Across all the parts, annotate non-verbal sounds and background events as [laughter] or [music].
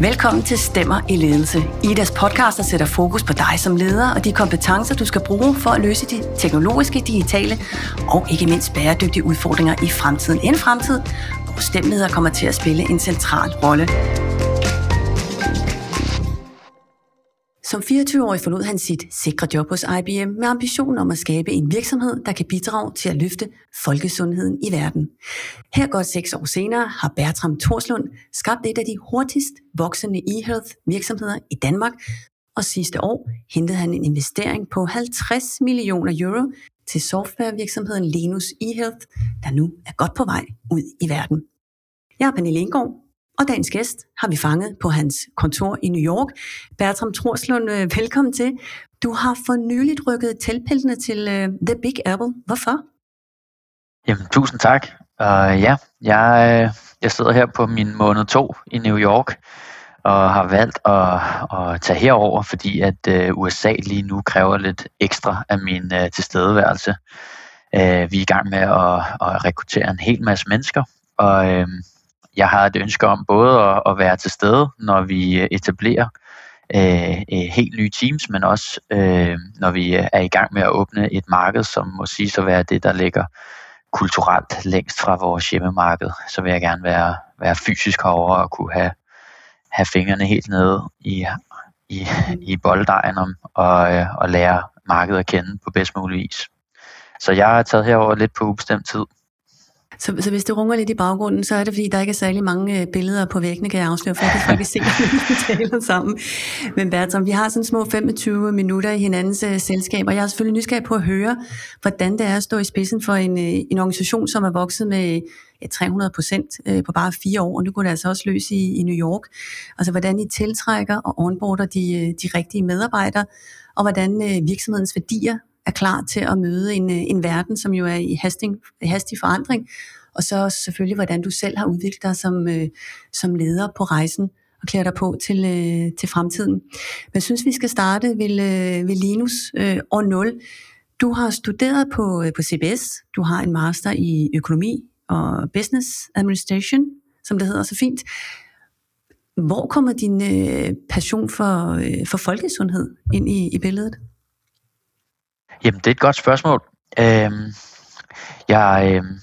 Velkommen til Stemmer i Ledelse. Idas podcast, der sætter fokus på dig som leder og de kompetencer, du skal bruge for at løse de teknologiske, digitale og ikke mindst bæredygtige udfordringer i fremtiden. En fremtid, hvor stemmeleder kommer til at spille en central rolle. Som 24-årig forlod han sit sikre job hos IBM med ambitionen om at skabe en virksomhed, der kan bidrage til at løfte folkesundheden i verden. Her godt seks år senere har Bertram Torslund skabt et af de hurtigst voksende e-health virksomheder i Danmark, og sidste år hentede han en investering på 50 millioner euro til softwarevirksomheden Linus eHealth, der nu er godt på vej ud i verden. Jeg er Pernille Indgaard, og dagens gæst har vi fanget på hans kontor i New York. Bertram Trorslund, øh, velkommen til. Du har for nyligt rykket teltpæltene til uh, The Big Apple. Hvorfor? Jamen, tusind tak. Uh, ja, jeg, øh, jeg sidder her på min måned to i New York og har valgt at, at tage herover, fordi at uh, USA lige nu kræver lidt ekstra af min uh, tilstedeværelse. Uh, vi er i gang med at, at rekruttere en hel masse mennesker, og uh, jeg har et ønske om både at, at være til stede, når vi øh, etablerer øh, øh, helt nye teams, men også øh, når vi er i gang med at åbne et marked, som må sige at være det, der ligger kulturelt længst fra vores hjemmemarked, så vil jeg gerne være, være fysisk herovre og kunne have, have fingrene helt nede i, i, i bolddejen om, og, øh, og lære markedet at kende på bedst mulig vis. Så jeg har taget herover lidt på ubestemt tid. Så, så hvis det runger lidt i baggrunden, så er det fordi, der ikke er særlig mange øh, billeder på væggene, kan jeg afsløre, for jeg kan faktisk se, at vi taler sammen. Men Bertram, vi har sådan små 25 minutter i hinandens uh, selskab, og jeg er selvfølgelig nysgerrig på at høre, hvordan det er at stå i spidsen for en, uh, en organisation, som er vokset med ja, 300 procent uh, på bare fire år, og nu går det altså også løs i, i New York. Altså hvordan I tiltrækker og onboarder de, de rigtige medarbejdere, og hvordan uh, virksomhedens værdier er klar til at møde en, øh, en verden, som jo er i hastig, hastig forandring, og så selvfølgelig, hvordan du selv har udviklet dig som, øh, som leder på rejsen og klæder dig på til, øh, til fremtiden. Men jeg synes, vi skal starte ved, øh, ved Linus øh, år 0. Du har studeret på, øh, på CBS, du har en master i økonomi og business administration, som det hedder så fint. Hvor kommer din øh, passion for, øh, for folkesundhed ind i, i billedet? Jamen, det er et godt spørgsmål. Øhm, jeg, øhm,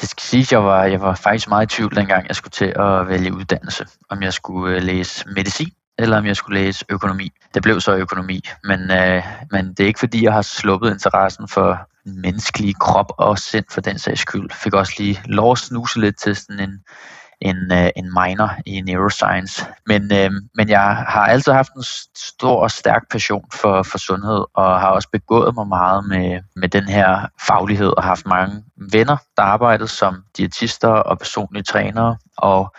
det skal siges, jeg var, jeg var faktisk meget i tvivl, dengang jeg skulle til at vælge uddannelse. Om jeg skulle øh, læse medicin, eller om jeg skulle læse økonomi. Det blev så økonomi, men, øh, men det er ikke fordi, jeg har sluppet interessen for menneskelig krop og sind for den sags skyld. Fik også lige lov at snuse lidt til sådan en, en, øh, en minor i neuroscience. Men, øh, men jeg har altid haft en stor og stærk passion for, for sundhed, og har også begået mig meget med, med den her faglighed, og haft mange venner, der arbejdede som diætister og personlige trænere, og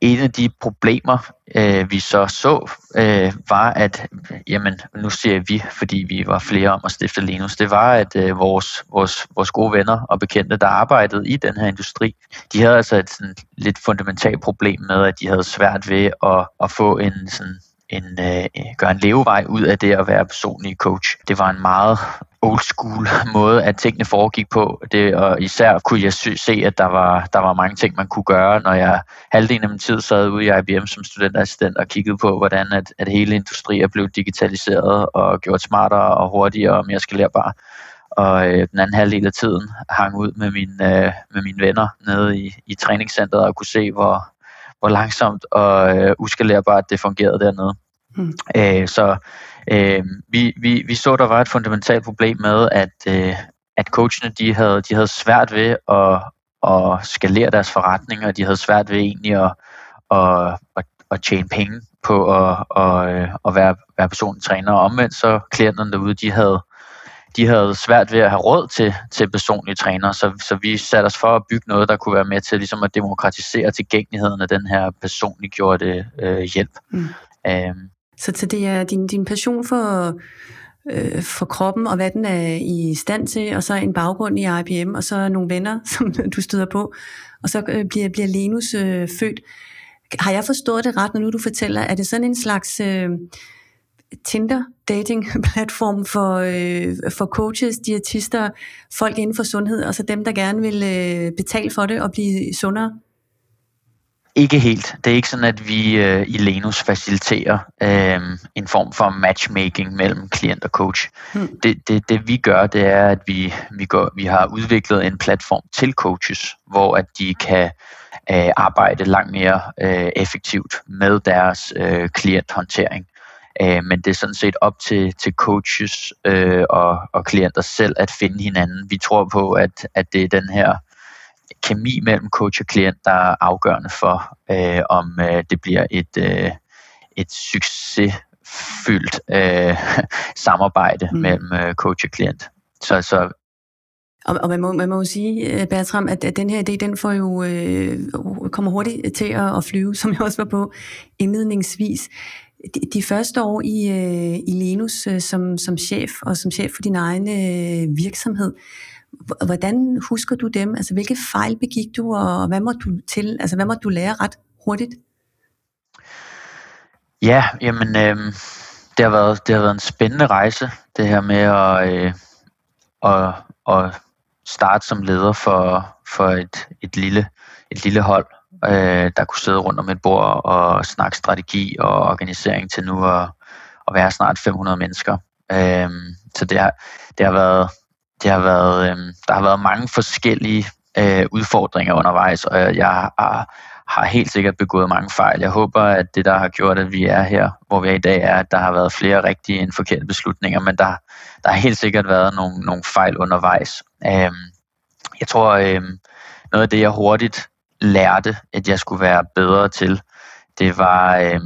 en af de problemer, øh, vi så så, øh, var, at, jamen, nu ser vi, fordi vi var flere om at stifte Linus, det var, at øh, vores, vores, vores gode venner og bekendte, der arbejdede i den her industri, de havde altså et sådan, lidt fundamentalt problem med, at de havde svært ved at, at få en sådan en, øh, gøre en levevej ud af det at være personlig coach. Det var en meget old school måde, at tingene foregik på. Det, og især kunne jeg se, at der var, der var mange ting, man kunne gøre, når jeg halvdelen af min tid sad ude i IBM som studentassistent og kiggede på, hvordan at, at hele industrien er blevet digitaliseret og gjort smartere og hurtigere og mere skalerbar. Og øh, den anden halvdel af tiden hang ud med, min, øh, med mine venner nede i, i træningscenteret og kunne se, hvor, hvor langsomt og øh, uskalerbart det fungerede dernede. Mm. Æh, så øh, vi, vi, vi så, der var et fundamentalt problem med, at, øh, at coachene de havde, de havde svært ved at, at skalere deres forretninger, og de havde svært ved egentlig at, at, at, at tjene penge på at, at, at være, være personlig træner. Og omvendt så klienterne derude, de havde, de havde svært ved at have råd til, til personlige træner, så, så vi satte os for at bygge noget, der kunne være med til ligesom at demokratisere tilgængeligheden af den her personliggjorte øh, hjælp. Mm. Øhm. Så, så det er din, din passion for, øh, for kroppen, og hvad den er i stand til, og så en baggrund i IBM, og så nogle venner, [laughs] som du støder på, og så øh, bliver, bliver Lenus øh, født. Har jeg forstået det ret, når nu du fortæller, er det sådan en slags... Øh, Tinder dating [laughs] platform for, øh, for coaches, diætister, folk inden for sundhed, og så dem, der gerne vil øh, betale for det og blive sundere? Ikke helt. Det er ikke sådan, at vi øh, i Lenus faciliterer øh, en form for matchmaking mellem klient og coach. Hmm. Det, det, det vi gør, det er, at vi, vi, går, vi har udviklet en platform til coaches, hvor at de kan øh, arbejde langt mere øh, effektivt med deres øh, klienthåndtering. Øh, men det er sådan set op til, til coaches øh, og, og klienter selv at finde hinanden. Vi tror på, at, at det er den her kemi mellem coach og klient, der er afgørende for, øh, om øh, det bliver et, øh, et succesfyldt øh, [laughs] samarbejde mm. mellem øh, coach og klient. Så, så og, og man, må, man må jo sige, øh, Bertram, at, at den her idé, den får jo, øh, kommer hurtigt til at, at flyve, [laughs] som jeg også var på indledningsvis. De, de første år i, øh, i Lenus øh, som, som chef, og som chef for din egen øh, virksomhed, Hvordan husker du dem? Altså, hvilke fejl begik du, og hvad må du til? Altså, hvad må du lære ret hurtigt? Ja, jamen, øh, det, har været, det har været en spændende rejse, det her med at, øh, at, at starte som leder for, for et, et, lille, et lille hold, øh, der kunne sidde rundt om et bord og snakke strategi og organisering til nu at, at være snart 500 mennesker. Øh, så det har, det har været det har været, øh, der har været mange forskellige øh, udfordringer undervejs, og jeg har, har helt sikkert begået mange fejl. Jeg håber, at det, der har gjort, at vi er her, hvor vi er i dag, er, at der har været flere rigtige end forkerte beslutninger, men der, der har helt sikkert været nogle, nogle fejl undervejs. Øh, jeg tror, øh, noget af det, jeg hurtigt lærte, at jeg skulle være bedre til, det var øh,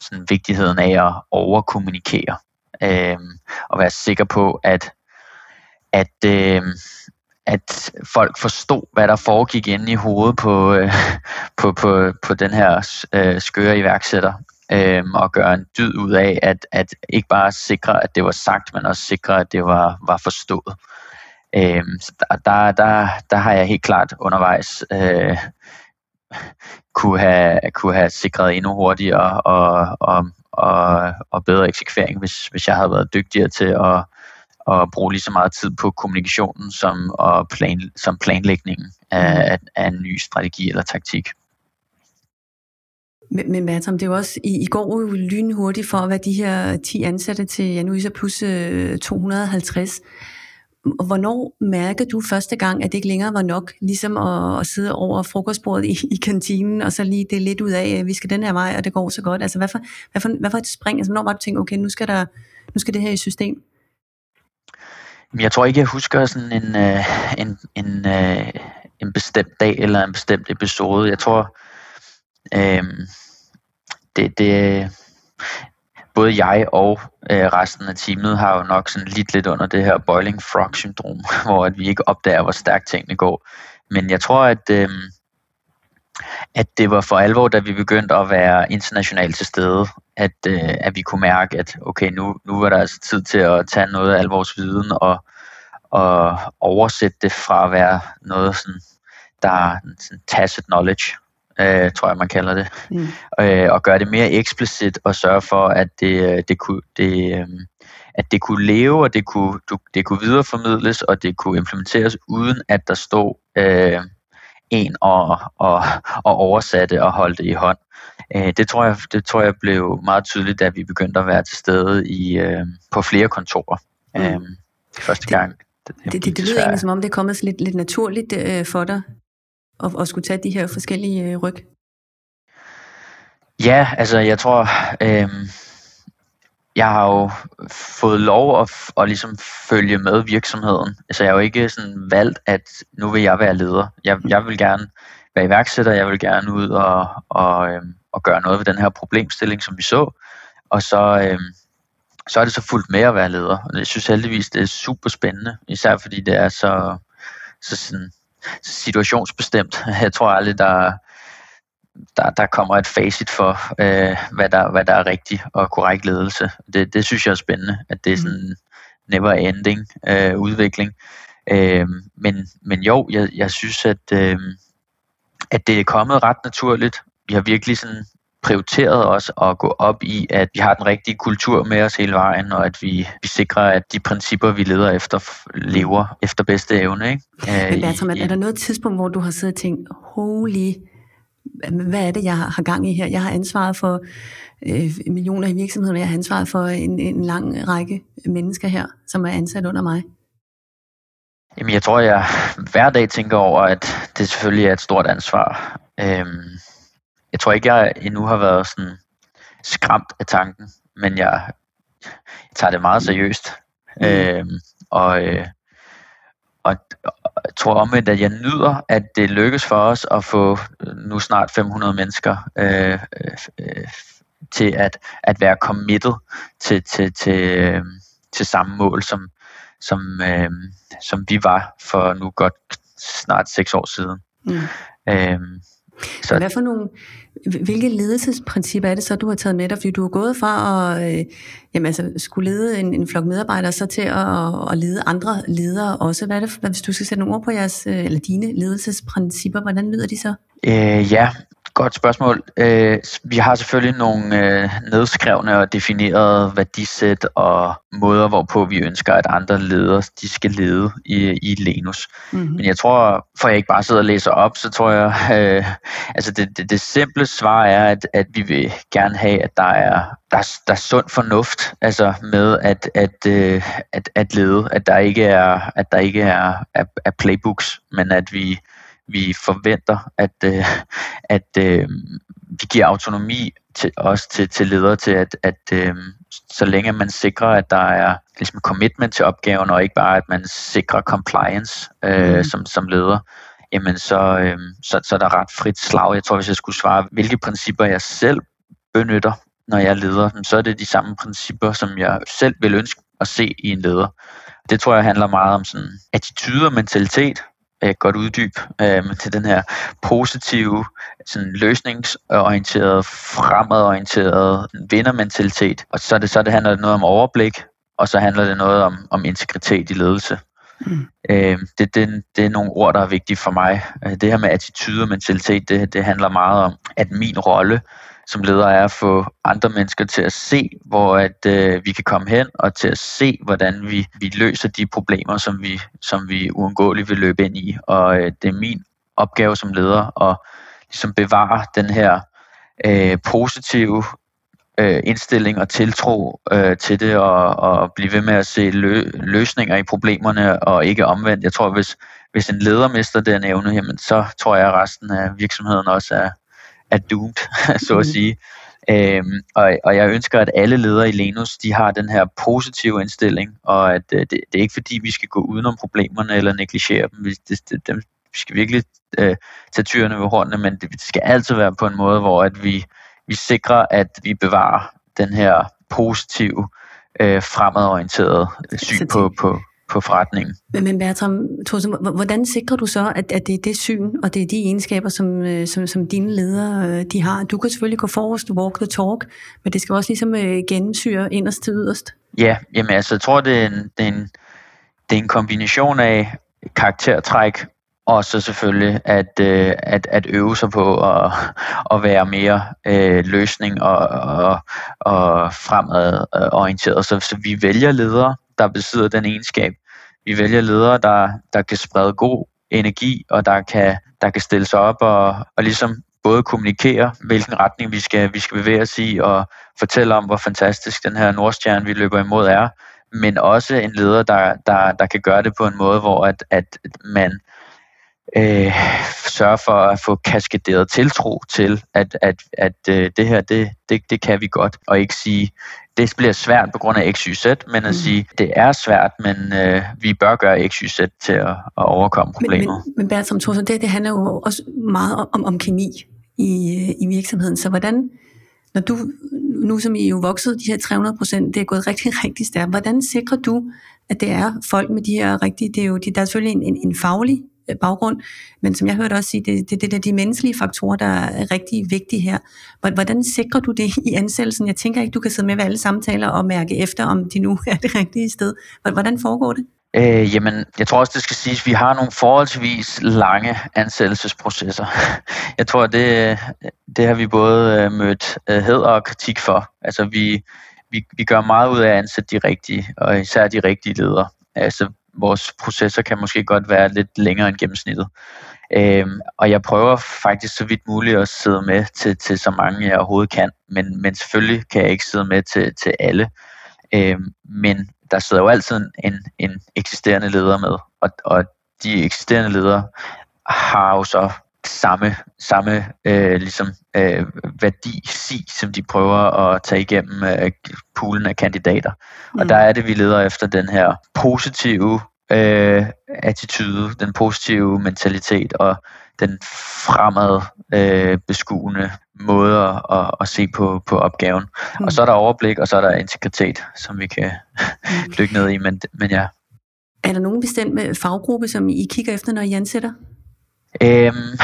sådan vigtigheden af at overkommunikere. Øh, og være sikker på, at at, øh, at folk forstod, hvad der foregik inde i hovedet på, øh, [laughs] på, på, på den her øh, skøre iværksætter, øh, og gøre en dyd ud af, at, at ikke bare sikre, at det var sagt, men også sikre, at det var, var forstået. Øh, der, der, der, der har jeg helt klart undervejs øh, kunne, have, kunne have sikret endnu hurtigere og, og, og, og bedre eksekvering, hvis, hvis jeg havde været dygtigere til at at bruge lige så meget tid på kommunikationen som, og plan, som planlægningen af, mm. af en ny strategi eller taktik. Men, men Bertram, det er jo også, I, I går jo lynhurtigt for at være de her 10 ansatte til Januisa plus øh, 250. Hvornår mærkede du første gang, at det ikke længere var nok, ligesom at, at sidde over frokostbordet i, i kantinen, og så lige det lidt ud af, at vi skal den her vej, og det går så godt. Altså, hvad for, hvad for, hvad for et spring? Altså, hvornår var du tænkt, okay, nu skal, der, nu skal det her i system? Jeg tror ikke, jeg husker sådan en, øh, en, en, øh, en bestemt dag eller en bestemt episode. Jeg tror, øh, det, det, både jeg og øh, resten af teamet har jo nok sådan lidt lidt under det her boiling frog syndrom, [laughs] hvor at vi ikke opdager, hvor stærkt tingene går. Men jeg tror, at, øh, at det var for alvor, da vi begyndte at være internationalt til stede, at, øh, at vi kunne mærke, at okay, nu, nu var der altså tid til at tage noget af al vores viden og, og oversætte det fra at være noget, sådan, der er sådan tacit knowledge, øh, tror jeg, man kalder det, mm. øh, og gøre det mere eksplicit og sørge for, at det, øh, det, kunne, det, øh, at det kunne leve, og det kunne, du, det kunne videreformidles, og det kunne implementeres, uden at der stod øh, en og, og, og oversatte og holdt det i hånd. Øh, det, tror jeg, det tror jeg blev meget tydeligt, da vi begyndte at være til stede i, øh, på flere kontorer mm. øh, første gang. Det, det, det, det lyder egentlig som om, det er kommet lidt, lidt naturligt øh, for dig at, at skulle tage de her forskellige øh, ryg. Ja, altså jeg tror, øh, jeg har jo fået lov at, at ligesom følge med virksomheden. Altså jeg har jo ikke sådan valgt, at nu vil jeg være leder. Jeg, jeg vil gerne være iværksætter, jeg vil gerne ud og, og, øhm, og gøre noget ved den her problemstilling, som vi så. Og så, øhm, så er det så fuldt med at være leder. Og jeg synes heldigvis, det er super spændende, især fordi det er så, så sådan, situationsbestemt. [laughs] Jeg tror aldrig, der, der, der kommer et facit for, øh, hvad, der, hvad der er rigtig og korrekt ledelse. Det, det synes jeg er spændende, at det er sådan en never ending øh, udvikling. Øh, men, men jo, jeg, jeg synes, at, øh, at det er kommet ret naturligt. Vi har virkelig sådan prioriteret os at gå op i, at vi har den rigtige kultur med os hele vejen, og at vi, vi sikrer, at de principper, vi leder efter, lever efter bedste evne. Ikke? Men Bertram, er, er der noget tidspunkt, hvor du har siddet og tænkt, holy, hvad er det, jeg har gang i her? Jeg har ansvaret for øh, millioner i virksomheden, og jeg har ansvaret for en, en lang række mennesker her, som er ansat under mig. Jamen, jeg tror, jeg hver dag tænker over, at det selvfølgelig er et stort ansvar. Øhm, jeg tror ikke, jeg endnu har været sådan skræmt af tanken, men jeg, jeg tager det meget seriøst. Mm. Øhm, og, øh, tror omvendt, at jeg nyder, at det lykkes for os at få nu snart 500 mennesker øh, øh, til at, at være committed til, til, til, øh, til samme mål, som, som, øh, som vi var for nu godt snart seks år siden. Mm. Øhm, så Hvad for nogle, hvilke ledelsesprincipper er det så, du har taget med dig? Fordi du er gået fra at øh, jamen, altså, skulle lede en, en flok medarbejdere, så til at, at lede andre ledere også. Hvad er det, hvis du skal sætte nogle ord på jeres, øh, eller dine ledelsesprincipper, hvordan lyder de så? Øh, ja, Godt spørgsmål. Øh, vi har selvfølgelig nogle øh, nedskrevne og definerede værdisæt og måder, hvorpå vi ønsker, at andre ledere de skal lede i, i Lenus. Mm-hmm. Men jeg tror, for jeg ikke bare sidder og læser op, så tror jeg, [laughs] øh, altså det, det, det simple svar er, at, at vi vil gerne have, at der er, der, er, der er sund fornuft altså med at, at, øh, at, at lede, at der ikke er, at der ikke er, er, er playbooks, men at vi vi forventer, at, øh, at øh, vi giver autonomi til os til, til ledere til, at, at øh, så længe man sikrer, at der er ligesom commitment til opgaven, og ikke bare, at man sikrer compliance øh, mm. som, som leder, jamen så, øh, så, så er der ret frit slag. Jeg tror, hvis jeg skulle svare, hvilke principper jeg selv benytter, når jeg leder, så er det de samme principper, som jeg selv vil ønske at se i en leder. Det tror jeg handler meget om sådan attitude og mentalitet, øh, godt uddyb øh, til den her positive, sådan løsningsorienterede, fremadorienterede vindermentalitet. Og så, det, så det handler det noget om overblik, og så handler det noget om, om integritet i ledelse. Mm. Øh, det, det, det er nogle ord, der er vigtige for mig. Øh, det her med attitude og mentalitet, det, det handler meget om, at min rolle som leder er at få andre mennesker til at se, hvor at, øh, vi kan komme hen, og til at se, hvordan vi, vi løser de problemer, som vi, som vi uundgåeligt vil løbe ind i. Og øh, det er min opgave som leder at ligesom bevare den her øh, positive øh, indstilling og tiltro øh, til det, og, og blive ved med at se lø- løsninger i problemerne, og ikke omvendt. Jeg tror, hvis, hvis en leder mister den evne, jamen, så tror jeg, at resten af virksomheden også er, er doomed, [laughs] så at mhm. sige. Øhm, og, og jeg ønsker, at alle ledere i Lenus, de har den her positive indstilling, og at øh, det, det er ikke fordi, vi skal gå udenom problemerne eller negligere dem. Vi, det, det, dem, vi skal virkelig øh, tage tyrene ved hornene, men det, det skal altid være på en måde, hvor at vi, vi sikrer, at vi bevarer den her positive, øh, fremadorienterede syn på, på, på forretningen. Men, men Bertram, Thorsen, hvordan sikrer du så, at, at det er det syn, og det er de egenskaber, som, øh, som, som dine ledere øh, de har? Du kan selvfølgelig gå forrest, walk the talk, men det skal også ligesom øh, gennemsyre inderst til yderst. Ja, jamen altså, jeg tror, det er en, det er en, det er en kombination af karaktertræk, og så selvfølgelig at, øh, at, at øve sig på at, at være mere øh, løsning og, og, og fremadorienteret. Så, så vi vælger ledere, der besidder den egenskab. Vi vælger ledere, der, der kan sprede god energi, og der kan, der kan stille sig op og, og ligesom både kommunikere, hvilken retning vi skal, vi skal bevæge os i, og fortælle om, hvor fantastisk den her Nordstjerne, vi løber imod, er, men også en leder, der, der, der kan gøre det på en måde, hvor at, at man øh, sørger for at få kaskaderet tiltro til, at, at, at øh, det her, det, det, det kan vi godt, og ikke sige, det bliver svært på grund af X, Y, Z, men at mm. sige, det er svært, men øh, vi bør gøre X, Y, Z til at, at overkomme problemer. Men, men, men Bertram Thorsen, det, det handler jo også meget om, om kemi i, i virksomheden, så hvordan, når du, nu som I er jo vokset de her 300 procent, det er gået rigtig, [laughs] rigtig stærkt, hvordan sikrer du, at det er folk med de her rigtige, det er jo, der er selvfølgelig en, en, en faglig Øh, Øh, baggrund. Men som jeg hørte også sige, det, det, det de menneskelige faktorer, der er rigtig vigtige her. Hvordan sikrer du det i ansættelsen? Jeg tænker ikke, du kan sidde med ved alle samtaler og mærke efter, om de nu [laughs] er det rigtige sted. Hvordan foregår det? Øh, jamen, jeg tror også, det skal siges, at vi har nogle forholdsvis lange ansættelsesprocesser. [laughs] Jeg tror, det, det har vi både øh, mødt øh, hed og kritik for. Altså, vi, vi, vi gør meget ud af at ansætte de rigtige, og især de rigtige ledere. Altså, vores processer kan måske godt være lidt længere end gennemsnittet. Øhm, og jeg prøver faktisk så vidt muligt at sidde med til, til så mange jeg overhovedet kan, men, men selvfølgelig kan jeg ikke sidde med til, til alle. Øhm, men der sidder jo altid en, en eksisterende leder med, og, og de eksisterende ledere har jo så samme, samme øh, ligesom, øh, værdi sig, som de prøver at tage igennem øh, poolen af kandidater. Mm. Og der er det, vi leder efter den her positive øh, attitude, den positive mentalitet og den fremad øh, beskuende måde at, at, at se på, på opgaven. Mm. Og så er der overblik, og så er der integritet, som vi kan mm. [laughs] dykke ned i. Men, men ja. Er der nogen bestemt faggruppe, som I kigger efter, når I ansætter? Øhm,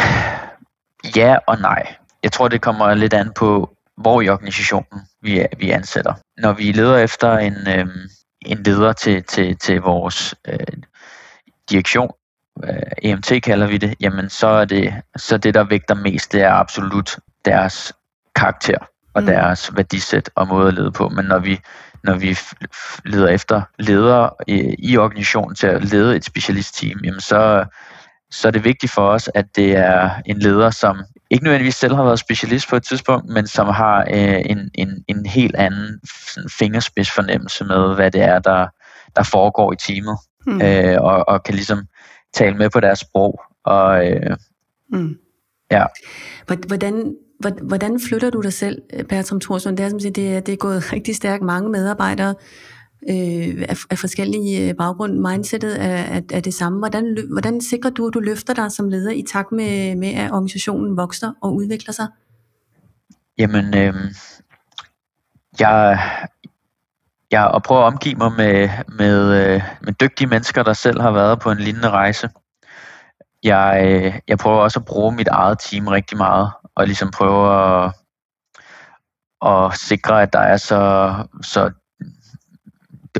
ja og nej. Jeg tror, det kommer lidt an på, hvor i organisationen vi, vi ansætter. Når vi leder efter en, øhm, en leder til, til, til vores øh, direktion, øh, EMT kalder vi det, jamen så er det, så det, der vægter mest, det er absolut deres karakter og mm. deres værdisæt og måde at lede på. Men når vi, når vi leder efter ledere i, i organisationen til at lede et specialistteam, jamen så, så er det vigtigt for os, at det er en leder, som ikke nødvendigvis selv har været specialist på et tidspunkt, men som har øh, en, en, en helt anden sådan, fingerspidsfornemmelse med, hvad det er, der, der foregår i teamet, mm. øh, og, og kan ligesom tale med på deres sprog. Og, øh, mm. ja. Hvordan, hvordan flytter du dig selv, Bertram Thorsson? Det er, som siger, det, er, det er gået rigtig stærkt. Mange medarbejdere øh, af, af forskellige øh, baggrund. Mindsetet er, er, er det samme. Hvordan, hvordan sikrer du, at du løfter dig som leder i takt med, med at organisationen vokser og udvikler sig? Jamen, øh, jeg, jeg prøver at omgive mig med, med, øh, med dygtige mennesker, der selv har været på en lignende rejse. Jeg, øh, jeg prøver også at bruge mit eget team rigtig meget, og ligesom prøve at, at sikre, at der er så, så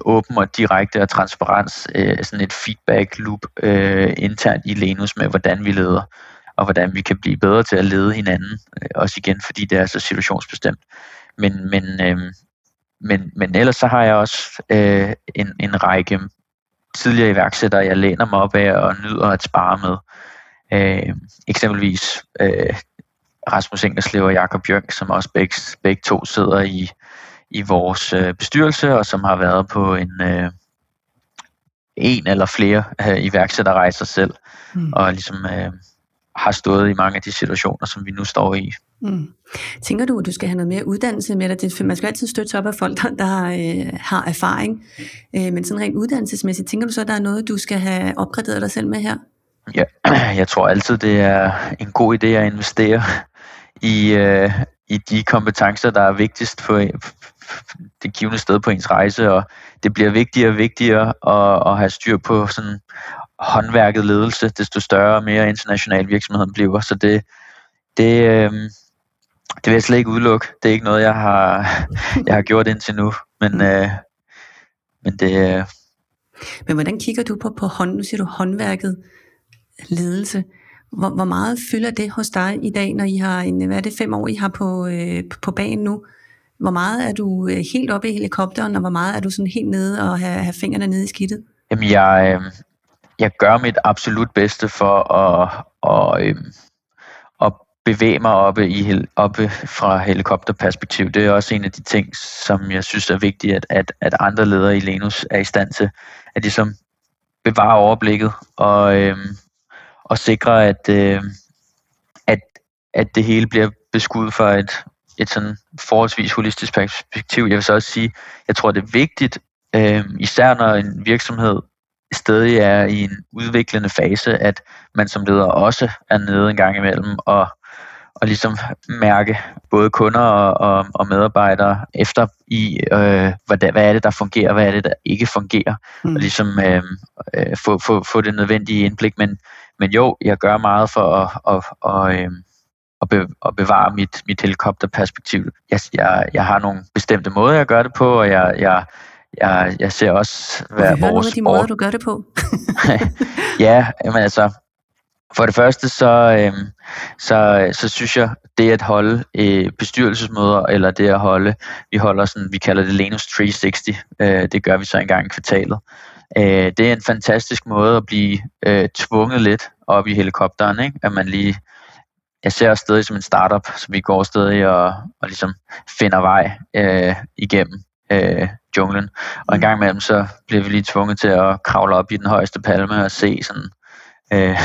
åben og direkte og transparens, øh, sådan et feedback loop øh, internt i Lenus med, hvordan vi leder, og hvordan vi kan blive bedre til at lede hinanden, øh, også igen, fordi det er så situationsbestemt. Men, men, øh, men, men ellers så har jeg også øh, en, en række tidligere iværksættere, jeg læner mig op af og nyder at spare med. Øh, eksempelvis øh, Rasmus Engerslev og Jakob Jørg, som også begge, begge to sidder i i vores øh, bestyrelse, og som har været på en, øh, en eller flere øh, iværksætterrejser selv, mm. og ligesom øh, har stået i mange af de situationer, som vi nu står i. Mm. Tænker du, at du skal have noget mere uddannelse med dig? Det, man skal altid støtte op af folk, der, der øh, har erfaring. Øh, men sådan rent uddannelsesmæssigt, tænker du så, at der er noget, du skal have opgraderet dig selv med her? Ja, [clears throat] jeg tror altid, det er en god idé at investere i, øh, i de kompetencer, der er vigtigst for, det givende sted på ens rejse, og det bliver vigtigere og vigtigere at, at have styr på sådan håndværket ledelse, desto større og mere international virksomheden bliver. Så det, det, øh, det vil jeg slet ikke udelukke. Det er ikke noget, jeg har, [laughs] jeg har gjort indtil nu, men, øh, men det... Øh, men hvordan kigger du på, på hånd, nu siger du håndværket ledelse? Hvor, hvor meget fylder det hos dig i dag, når I har en, hvad er det, fem år, I har på, øh, på banen nu? Hvor meget er du øh, helt oppe i helikopteren, og hvor meget er du sådan helt nede og have, have fingrene nede i skidtet? Jamen, jeg, øh, jeg gør mit absolut bedste for at, at, øh, at bevæge mig oppe, i, oppe fra helikopterperspektiv. Det er også en af de ting, som jeg synes er vigtigt, at, at, at andre ledere i Lenus er i stand til, at de som bevare overblikket og, øh, og sikre, at, øh, at, at det hele bliver beskudt for et et sådan forholdsvis holistisk perspektiv. Jeg vil så også sige, jeg tror, det er vigtigt, øh, især når en virksomhed stadig er i en udviklende fase, at man som leder også er nede en gang imellem og, og ligesom mærke både kunder og, og, og medarbejdere efter i, øh, hvad, hvad er det, der fungerer, hvad er det, der ikke fungerer, mm. og ligesom øh, øh, få, få, få det nødvendige indblik. Men, men jo, jeg gør meget for at, at, at, at, øh, at, be, at bevare mit, mit helikopterperspektiv. Jeg, jeg, jeg har nogle bestemte måder, jeg gør det på, og jeg, jeg, jeg, jeg ser også, hvad vores... nogle af de måder, du gør det på. [laughs] [laughs] ja, men altså, for det første, så, øhm, så, så synes jeg, det at holde øh, bestyrelsesmøder, eller det at holde, vi holder sådan, vi kalder det Lenus 360, øh, det gør vi så en gang i kvartalet, Øh, det er en fantastisk måde at blive øh, tvunget lidt op i helikopteren, ikke? at man lige jeg ser os stadig som en startup, så vi går stadig og, og ligesom finder vej øh, igennem øh, junglen. Og en mm. gang imellem, så bliver vi lige tvunget til at kravle op i den højeste palme og se sådan, øh,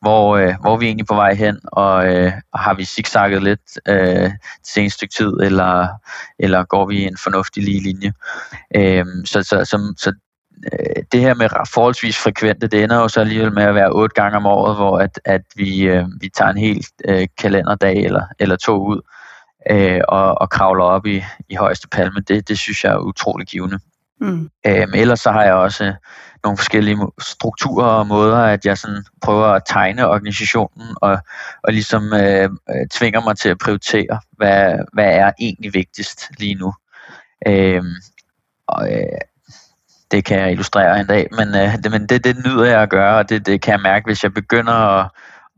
hvor, øh, hvor er vi egentlig på vej hen, og øh, har vi zigzagget lidt øh, til en stykke tid, eller, eller går vi i en fornuftig lige linje. Øh, så, så, så, så øh, det her med forholdsvis frekvente, det ender jo så alligevel med at være otte gange om året, hvor at, at vi, øh, vi tager en helt øh, kalenderdag eller, eller to ud øh, og, og kravler op i, i højeste palme. Det, det synes jeg er utrolig givende. Mm. Øhm, ellers så har jeg også nogle forskellige strukturer og måder, at jeg sådan prøver at tegne organisationen og, og ligesom øh, øh, tvinger mig til at prioritere, hvad, hvad er egentlig vigtigst lige nu. Øhm, og, øh, det kan jeg illustrere en dag, men, øh, det, men det, det nyder jeg at gøre, og det, det kan jeg mærke, hvis jeg begynder at,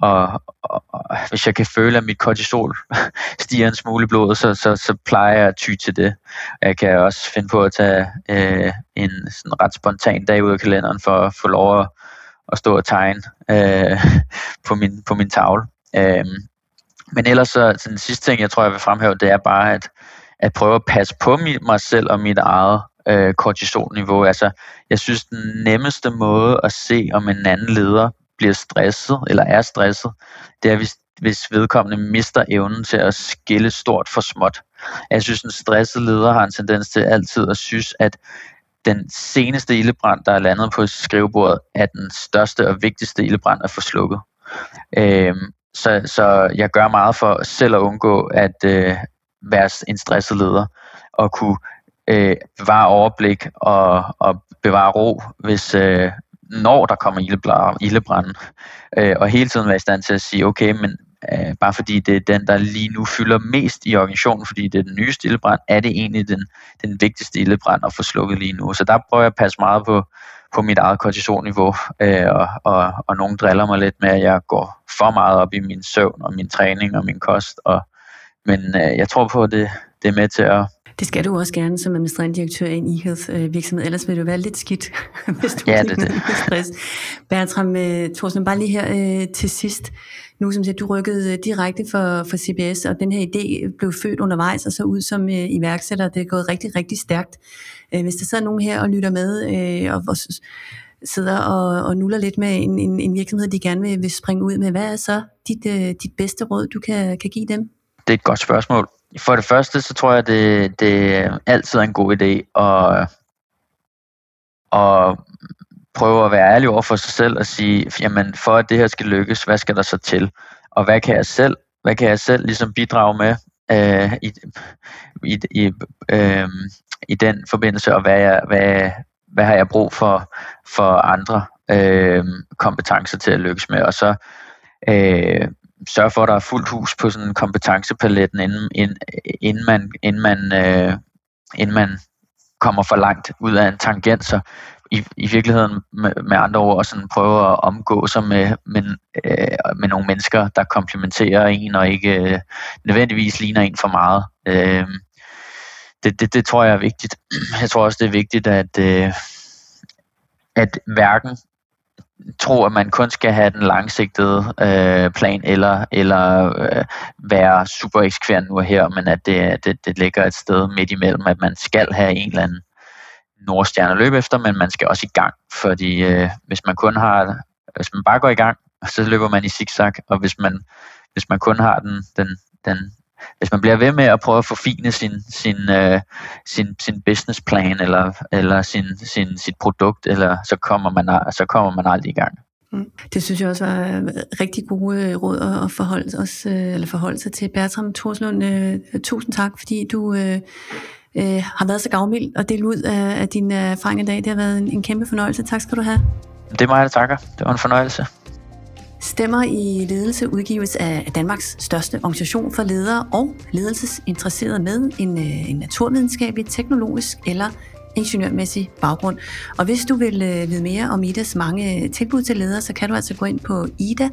og, og, og hvis jeg kan føle, at mit kortisol [laughs] stiger en smule i blodet, så, så, så plejer jeg at ty til det. Jeg kan også finde på at tage øh, en sådan ret spontan dag ud af kalenderen for at få lov at, at stå og tegne øh, på, min, på min tavle. Øh, men ellers så, så den sidste ting, jeg tror, jeg vil fremhæve, det er bare at, at prøve at passe på mig selv og mit eget øh, kortisolniveau. Altså, jeg synes, den nemmeste måde at se, om en anden leder bliver stresset, eller er stresset, det er, hvis, hvis vedkommende mister evnen til at skille stort for småt. Jeg synes, en stresset leder har en tendens til altid at synes, at den seneste ildebrand, der er landet på skrivebordet, er den største og vigtigste ildebrand at få slukket. Øhm, så, så jeg gør meget for selv at undgå at øh, være en stresset leder, og kunne øh, bevare overblik og, og bevare ro, hvis, øh, når der kommer ildebrand, øh, og hele tiden være i stand til at sige, okay, men øh, bare fordi det er den, der lige nu fylder mest i organisationen, fordi det er den nyeste ildebrand, er det egentlig den, den vigtigste ildebrand at få slukket lige nu. Så der prøver jeg at passe meget på, på mit eget kortisolniveau, øh, og, og, og nogen driller mig lidt med, at jeg går for meget op i min søvn og min træning og min kost, og, men øh, jeg tror på, at det, det er med til at, det skal du også gerne som administrerende direktør i en e-health virksomhed, ellers vil du være lidt skidt, [laughs] hvis du ja, det, det. stress. Bertram øh, Thorsen, bare lige her øh, til sidst. Nu som siger, du rykkede øh, direkte for, for CBS, og den her idé blev født undervejs og så ud som øh, iværksætter. Det er gået rigtig, rigtig stærkt. Øh, hvis der sidder nogen her og lytter med, øh, og, og sidder og, og nuller lidt med en, en, en virksomhed, de gerne vil, vil springe ud med, hvad er så dit, øh, dit bedste råd, du kan, kan give dem? Det er et godt spørgsmål. For det første, så tror jeg, det, det er altid en god idé at, at prøve at være ærlig over for sig selv og sige, jamen for at det her skal lykkes, hvad skal der så til? Og hvad kan jeg selv, hvad kan jeg selv ligesom bidrage med øh, i, i, i, øh, i den forbindelse, og hvad, jeg, hvad, hvad har jeg brug for, for andre øh, kompetencer til at lykkes med? Og så øh, sørge for, at der er fuldt hus på sådan kompetencepaletten, inden, inden, inden man, inden man, øh, inden man kommer for langt ud af en tangent, så i, i virkeligheden med, med andre ord sådan prøve at omgå sig med, med, øh, med nogle mennesker, der komplementerer en og ikke øh, nødvendigvis ligner en for meget. Øh, det, det, det tror jeg er vigtigt. Jeg tror også, det er vigtigt, at, øh, at hverken tro, at man kun skal have den langsigtede øh, plan, eller, eller øh, være super eksekverende nu og her, men at det, det, det ligger et sted midt imellem, at man skal have en eller anden nordstjerne at løbe efter, men man skal også i gang, fordi øh, hvis man kun har, hvis man bare går i gang, så løber man i zigzag, og hvis man, hvis man kun har den, den, den hvis man bliver ved med at prøve at forfine sin, sin, øh, sin, sin businessplan eller, eller sin, sin, sit produkt, eller så kommer man, så kommer man aldrig i gang. Mm. Det synes jeg også var rigtig gode øh, råd at forholde, os, øh, eller forholde sig til. Bertram Torslund, øh, tusind tak, fordi du øh, øh, har været så gavmild og delt ud af, af din erfaring i dag. Det har været en, en kæmpe fornøjelse. Tak skal du have. Det er mig, der takker. Det var en fornøjelse. Stemmer i ledelse udgives af Danmarks største organisation for ledere og ledelsesinteresserede med en, øh, en naturvidenskabelig, teknologisk eller ingeniørmæssig baggrund. Og hvis du vil øh, vide mere om IDAs mange øh, tilbud til ledere, så kan du altså gå ind på ida.dk-leder.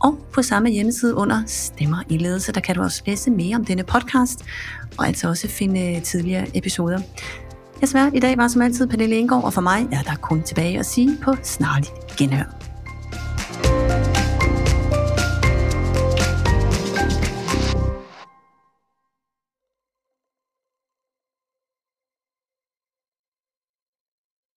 Og på samme hjemmeside under Stemmer i ledelse, der kan du også læse mere om denne podcast, og altså også finde tidligere episoder. Jeg svært i dag var som altid Pernille Indgaard, og for mig er der kun tilbage at sige på snarligt genhør.